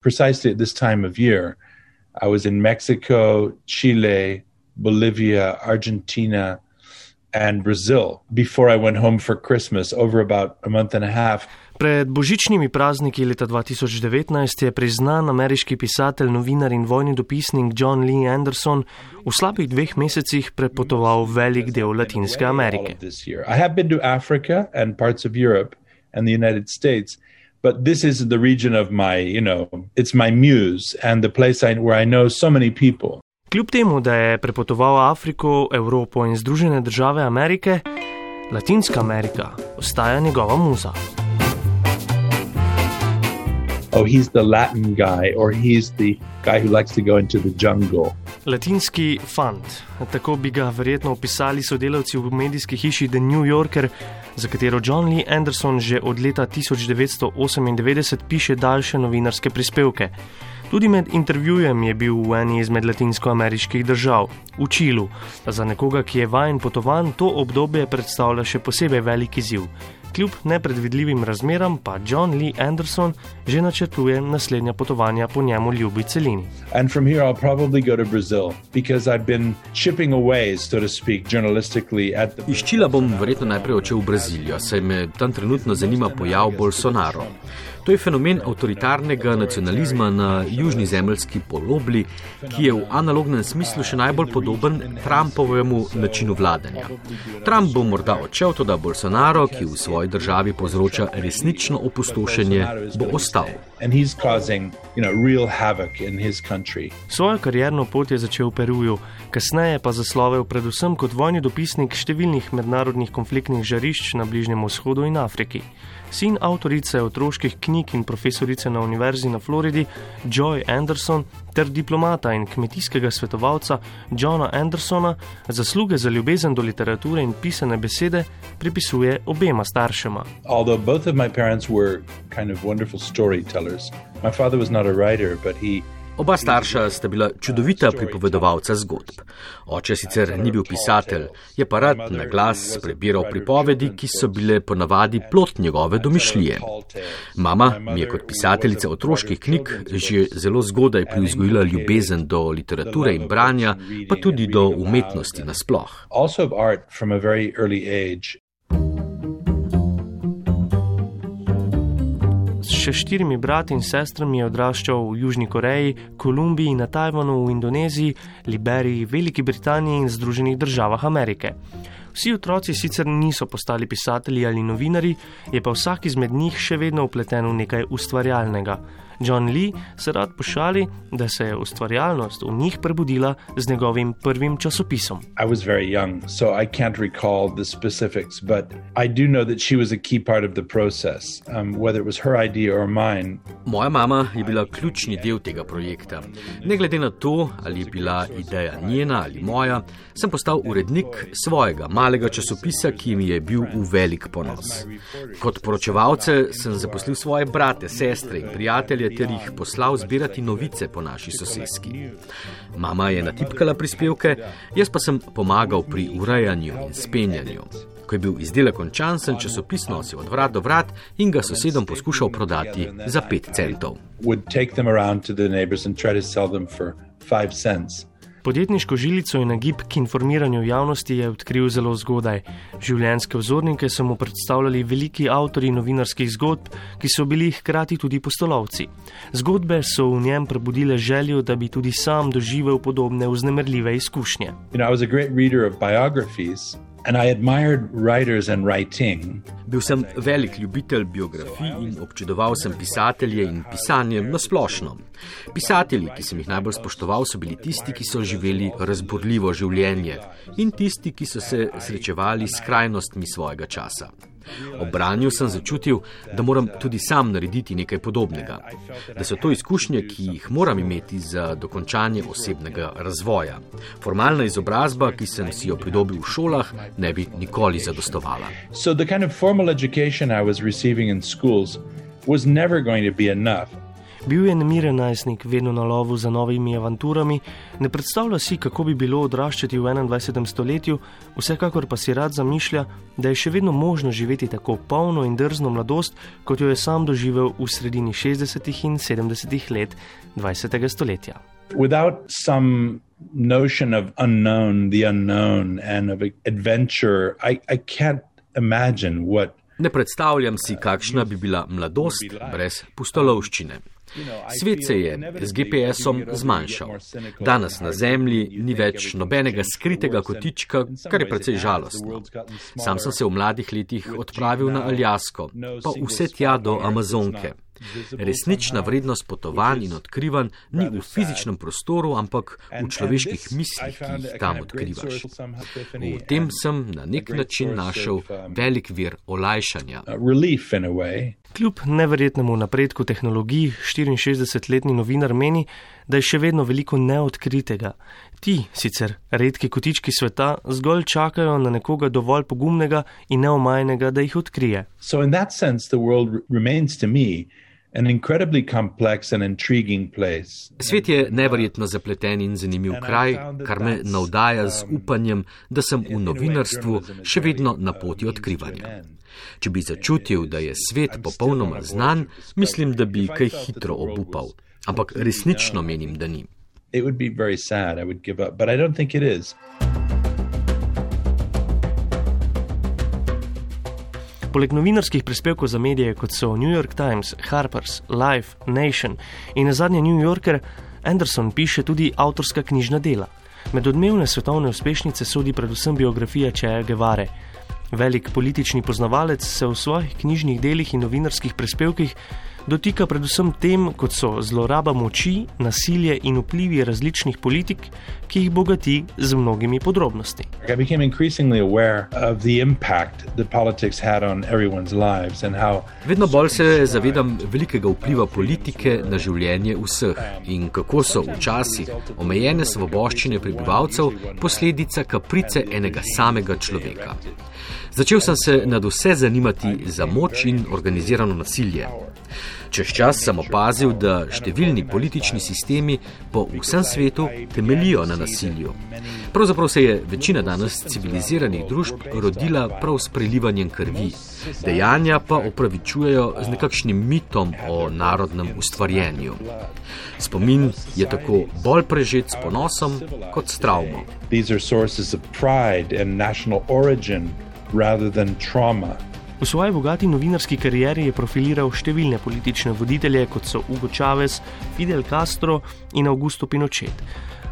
precisely at this time of year, I was in Mexico, Chile, Bolivia, Argentina, and Brazil before I went home for Christmas over about a month and a half. Pred božičnimi prazniki leta 2019 je priznan ameriški pisatelj, novinar in vojni dopisnik John Lee Anderson v slabih dveh mesecih prepotoval velik del Latinske Amerike. But this is the region of my, you know, it's my muse and the place I, where I know so many people. Kljub temu, da je prepotoval Afriko, Evropo in Združene države Amerike, Latinska Amerika ostaja njegova muza. Oh, he's the Latin guy, or he's the guy who likes to go into the jungle. Latinski fant, tako bi ga verjetno opisali sodelavci v medijski hiši The New Yorker, za katero John Lee Anderson že od leta 1998 piše daljše novinarske prispevke. Tudi med intervjujem je bil v eni izmed latinskoameriških držav, v Čilu. Za nekoga, ki je vajen potovan, to obdobje predstavlja še posebej velik izziv. Kljub nepredvidljivim razmeram pa John Lee Anderson že načrtuje naslednja potovanja po njemu ljubi celini. Iz Čila bom verjetno najprej odšel v Brazilijo, saj me tam trenutno zanima pojav Bolsonaro. To je fenomen avtoritarnega nacionalizma na južni zemljski polobli, ki je v analognem smislu še najbolj podoben Trumpovemu načinu vladanja. Trump bo morda odšel, tudi Bolsonaro, ki v svoji državi povzroča resnično opustošenje, bo ostal. Svojo karjerno pot je začel v Peruju, kasneje pa zaslovel predvsem kot vojni dopisnik številnih mednarodnih konfliktnih žarišč na Bližnjem vzhodu in Afriki sin avtorice otroških knjig in profesorice na Univerzi na Floridi Joy Anderson ter diplomata in kmetijskega svetovalca Johna Andersona zasluge za ljubezen do literature in pisane besede pripisuje obema staršema. Although both of my parents were kind of wonderful storytellers, my father was not a writer, but he Oba starša sta bila čudovita pripovedovalca zgodb. Oče sicer ni bil pisatelj, je pa rad na glas prebiral pripovedi, ki so bile ponavadi plot njegove domišljije. Mama mi je kot pisateljica otroških knjig že zelo zgodaj privzgojila ljubezen do literature in branja, pa tudi do umetnosti nasploh. Še štirimi brati in sestrami je odraščal v Južni Koreji, Kolumbiji, na Tajvanu, v Indoneziji, Liberiji, Veliki Britaniji in Združenih državah Amerike. Vsi otroci sicer niso postali pisatelji ali novinari, je pa vsak izmed njih še vedno upleten v nekaj ustvarjalnega. John Lee se rad pošali, da se je ustvarjalnost v njih prebudila z njegovim prvim časopisom. Young, so specifics, um, Moja mama je bila ključni del tega projekta. Ne glede na to, ali je bila ideja njena ali moja, sem postal urednik svojega malega časopisa, ki mi je bil v velik ponos. Kot poročevalce sem zaposlil svoje brate, sestre in prijatelje ter jih poslal zbirati novice po naši sosedski. Mama je natipkala prispevke, jaz pa sem pomagal pri urejanju in spenjanju. Ko je bil izdelek končan, sem časopis nosil od vrat do vrat in ga sosedom poskušal prodati za 5 centov. Podjetniško žilico in nagib k informiranju javnosti je odkril zelo zgodaj. Življenjske vzornike so mu predstavljali veliki avtori novinarskih zgodb, ki so bili hkrati tudi postolovci. Zgodbe so v njem prebudile željo, da bi tudi sam doživel podobne vznemirljive izkušnje. You know, Bil sem velik ljubitelj biografij in občudoval sem pisatelje in pisanje na splošno. Pisatelji, ki sem jih najbolj spoštoval, so bili tisti, ki so živeli razburljivo življenje in tisti, ki so se srečevali s krajnostmi svojega časa. Ob branju sem začutil, da moram tudi sam narediti nekaj podobnega, da so to izkušnje, ki jih moram imeti za dokončanje osebnega razvoja. Formalna izobrazba, ki sem si jo pridobil v šolah, ne bi nikoli zadostovala. So the kind of formal education I was receiving in schools was never going to be enough. Bil je nemiren najstnik, vedno na lovu za novimi avanturami, ne predstavlja si, kako bi bilo odraščati v 21. stoletju, vsekakor pa si rad zamišlja, da je še vedno možno živeti tako polno in drzno mladost, kot jo je sam doživel v sredini 60. in 70. let 20. stoletja. Without some notion of unknown, the unknown, and of adventure, I, I can't imagine what. Ne predstavljam si, kakšna bi bila mladost brez pustolovščine. Svet se je z GPS-om zmanjšal. Danes na Zemlji ni več nobenega skritega kotička, kar je precej žalostno. Sam sem se v mladih letih odpravil na Aljasko, pa vse tja do Amazonke. Resnična vrednost potovanj in odkrivanj ni v fizičnem prostoru, ampak v človeških mislih, ki jih tam odkrivaš. V tem sem na nek način našel velik vir olajšanja. Kljub neverjetnemu napredku tehnologij, 64-letni novinar meni, da je še vedno veliko neodkritega. Ti, sicer redki kotički sveta, zgolj čakajo na nekoga dovolj pogumnega in neomajnega, da jih odkrije. So in that sense, the world remains to me Svet je neverjetno zapleten in zanimiv kraj, kar me navdaja z upanjem, da sem v novinarstvu še vedno na poti odkrivanja. Če bi začutil, da je svet popolnoma znan, mislim, da bi kaj hitro obupal. Ampak resnično menim, da ni. It would be very sad, I would give up, but I don't think it is. Poleg novinarskih prispevkov za medije, kot so New York Times, Harper's, Life, Nation in na zadnje New Yorker, Anderson piše tudi avtorska knjižna dela. Med odmevne svetovne uspešnice sodi predvsem biografija Čeja Gevare. Velik politični poznavalec se v svojih knjižnih delih in novinarskih prispevkih dotika predvsem tem, kot so zloraba moči, nasilje in vplivi različnih politik, ki jih bogati z mnogimi podrobnosti. Vedno bolj se zavedam velikega vpliva politike na življenje vseh in kako so včasih omejene svoboščine prebivalcev posledica kaprice enega samega človeka. Začel sem se nad vse zanimati za moč in organizirano nasilje. Čez čas sem opazil, da številni politični sistemi po vsem svetu temelijo na nasilju. Pravzaprav se je večina danes civiliziranih družb rodila prav s prelivanjem krvi, dejanja pa opravičujejo z nekakšnim mitom o narodnem ustvarjenju. Spomin je tako bolj prežet s ponosom kot s travmo. These are sources of pride and national origin rather than trauma. V svoji bogati novinarski karieri je profiliral številne politične voditelje, kot so Hugo Chavez, Fidel Castro in Augusto Pinochet.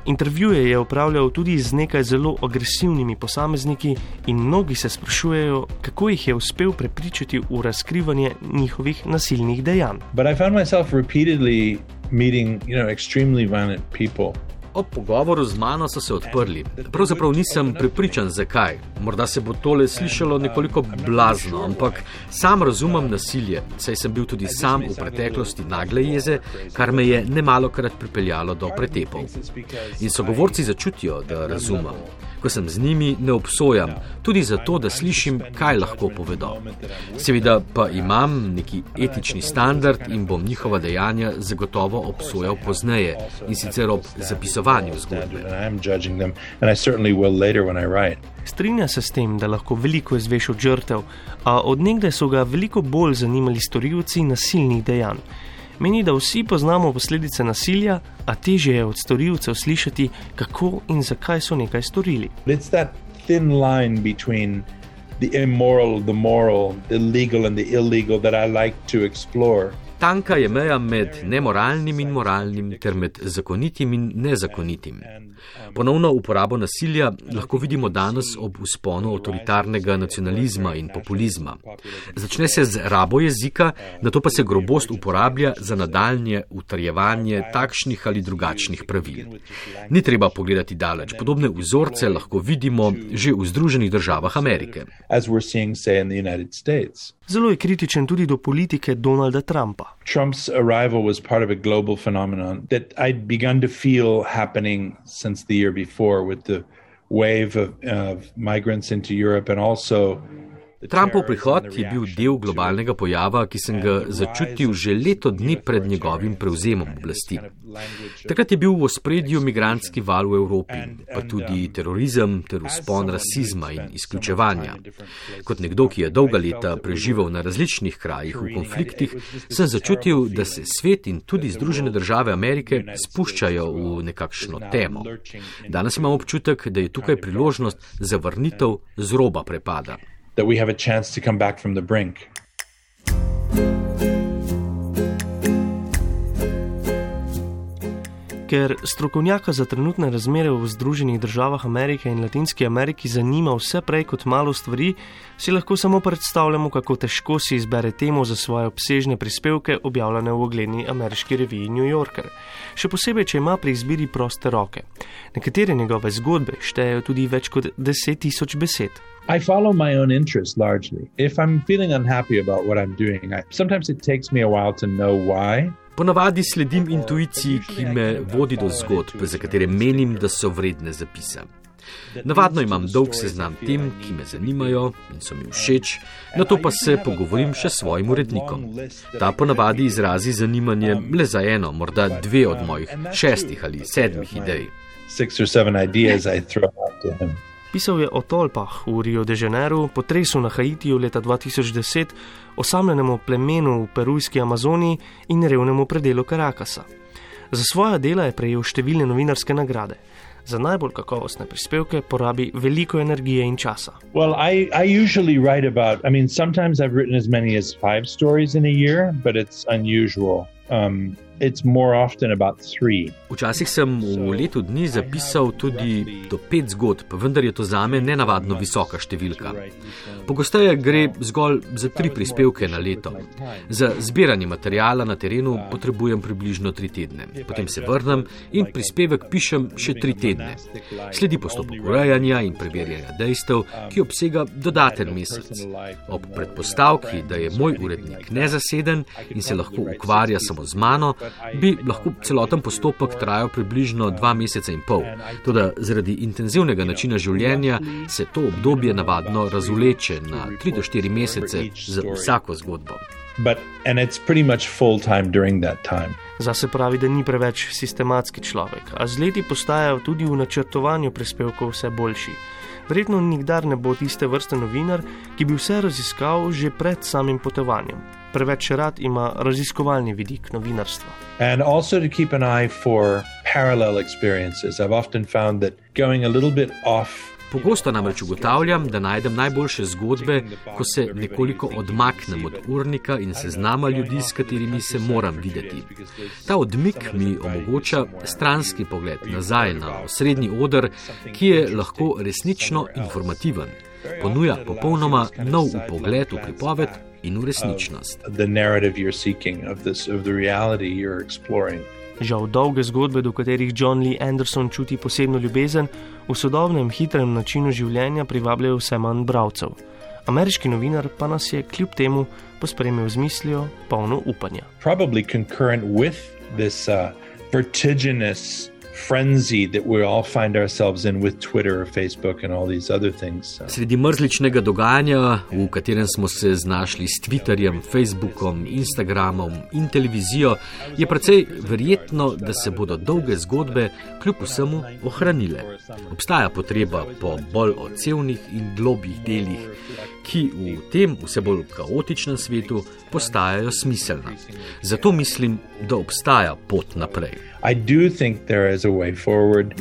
Intervjuje je upravljal tudi z nekaj zelo agresivnimi posamezniki, in mnogi se sprašujejo, kako jih je uspel prepričati v razkrivanje njihovih nasilnih dejanj. Ampak sem se repeatedly meeting, you know, extremely violent people. Ob pogovoru z mano so se odprli. Pravzaprav nisem prepričan, zakaj. Morda se bo tole slišalo nekoliko blazno, ampak sam razumem nasilje, saj sem bil tudi sam v preteklosti nagle jeze, kar me je nemalo krat pripeljalo do pretepov. In sogovorci začutijo, da razumem ko sem z njimi, ne obsojam, tudi zato, da slišim, kaj lahko povedo. Seveda pa imam neki etični standard in bom njihova dejanja zagotovo obsojal pozneje in sicer ob zapisovanju zgodbe. Strinja se s tem, da lahko veliko izveš od žrtev, a odnegdaj so ga veliko bolj zanimali storilci nasilnih dejanj. Meni, da vsi poznamo posledice nasilja, a teže je od storilcev slišati, kako in zakaj so nekaj storili. The immoral, the moral, the legal, and the illegal that I like to explore. Tanka je meja med nemoralnim in moralnim, ter med zakonitim in nezakonitim. Ponovno uporabo nasilja lahko vidimo danes ob usponu avtoritarnega nacionalizma in populizma. Začne se z rabo jezika, na to pa se grobost uporablja za nadaljnje utrjevanje takšnih ali drugačnih pravil. Ni treba pogledati daleč, podobne vzorce lahko vidimo že v Združenih državah Amerike. Zelo je kritičen tudi do politike Donalda Trumpa. Trump's arrival was part of a global phenomenon that I'd begun to feel happening since the year before with the wave of, of migrants into Europe and also Trumpov prihod je bil del globalnega pojava, ki sem ga začutil že leto dni pred njegovim prevzemom oblasti. Takrat je bil v ospredju migranski val v Evropi, pa tudi terorizem ter uspon rasizma in izključevanja. Kot nekdo, ki je dolga leta preživel na različnih krajih v konfliktih, sem začutil, da se svet in tudi Združene države Amerike spuščajo v nekakšno temo. Danes imam občutek, da je tukaj priložnost za vrnitev z roba prepada that we have a chance to come back from the brink. Ker strokovnjaka za trenutne razmere v Združenih državah Amerike in Latinski Ameriki zanima vse prej kot malo stvari, si lahko samo predstavljamo, kako težko si izbere temo za svoje obsežne prispevke, objavljene v ogledni ameriški reviji New Yorker. Še posebej, če ima pri izbiri proste roke. Nekatere njegove zgodbe štejejo tudi več kot deset tisoč besed. I follow my own interests largely. If I'm feeling unhappy about what I'm doing, I, sometimes it takes me a while to know why. Ponavadi sledim intuiciji, ki me vodi do zgodb, za katere menim, da so vredne zapisa. Navadno imam dolg seznam tem, ki me zanimajo in so mi všeč, na to pa se pogovorim še s svojim urednikom. Ta ponavadi izrazi zanimanje le za eno, morda dve od mojih šestih ali sedmih idej. Six or seven ideas I throw out to him. Pisal je o tolpah v Rio de Janeiro, potresu na Haitiju leta 2010, osamljenemu plemenu v perujski Amazoniji in revnemu predelu Karakasa. Za svoja dela je prejel številne novinarske nagrade. Za najbolj kakovostne prispevke porabi veliko energije in časa. Well, I, I usually write about, I mean, sometimes I've written as many as five stories in a year, but it's unusual. Um, Včasih sem v letu dni zapisal tudi do pet zgodb, vendar je to zame nenavadno visoka številka. Pogosteje gre zgolj za tri prispevke na leto. Za zbiranje materijala na terenu potrebujem približno tri tedne. Potem se vrnem in prispevek pišem še tri tedne. Sledi postopek urejanja in preverjanja dejstev, ki obsega dodaten mesec. Ob predpostavki, da je moj urednik nezaseden in se lahko ukvarja samo z mano, bi lahko celoten postopek trajal približno dva meseca in pol. Toda zaradi intenzivnega načina življenja se to obdobje navadno razvleče na tri do štiri mesece za vsako zgodbo. But, Zase pravi, da ni preveč sistematski človek, a z leti postajajo tudi v načrtovanju prispevkov vse boljši. Verjetno nikdar ne bo tiste vrste novinar, ki bi vse raziskal že pred samim potovanjem. Preveč rad ima raziskovalni vidik novinarstva. And also to keep an eye for parallel experiences. I've often found that going a little bit off Pogosto namreč ugotavljam, da najdem najboljše zgodbe, ko se nekoliko odmaknem od urnika in seznama ljudi, s katerimi se moram videti. Ta odmik mi omogoča stranski pogled nazaj na srednji odr, ki je lahko resnično informativen. Ponuja popolnoma nov pogled v pripoved in v resničnost. Žal dolge zgodbe, do katerih John Lee Anderson čuti posebno ljubezen, v sodobnem hitrem načinu življenja privabljajo vse manj bralcev. Ameriški novinar pa nas je kljub temu pospremil z mislijo, polno upanja. Probably concurrent with this uh, vertiginous frenzy that we all find ourselves in with Twitter or Facebook and all these other things. Sredi mrzličnega dogajanja, v katerem smo se znašli s Twitterjem, Facebookom, Instagramom in televizijo, je precej verjetno, da se bodo dolge zgodbe kljub vsemu ohranile. Obstaja potreba po bolj odsevnih in globih delih, ki v tem vse bolj kaotičnem svetu postajajo smiselna. Zato mislim, da obstaja pot naprej. I do think there is way forward.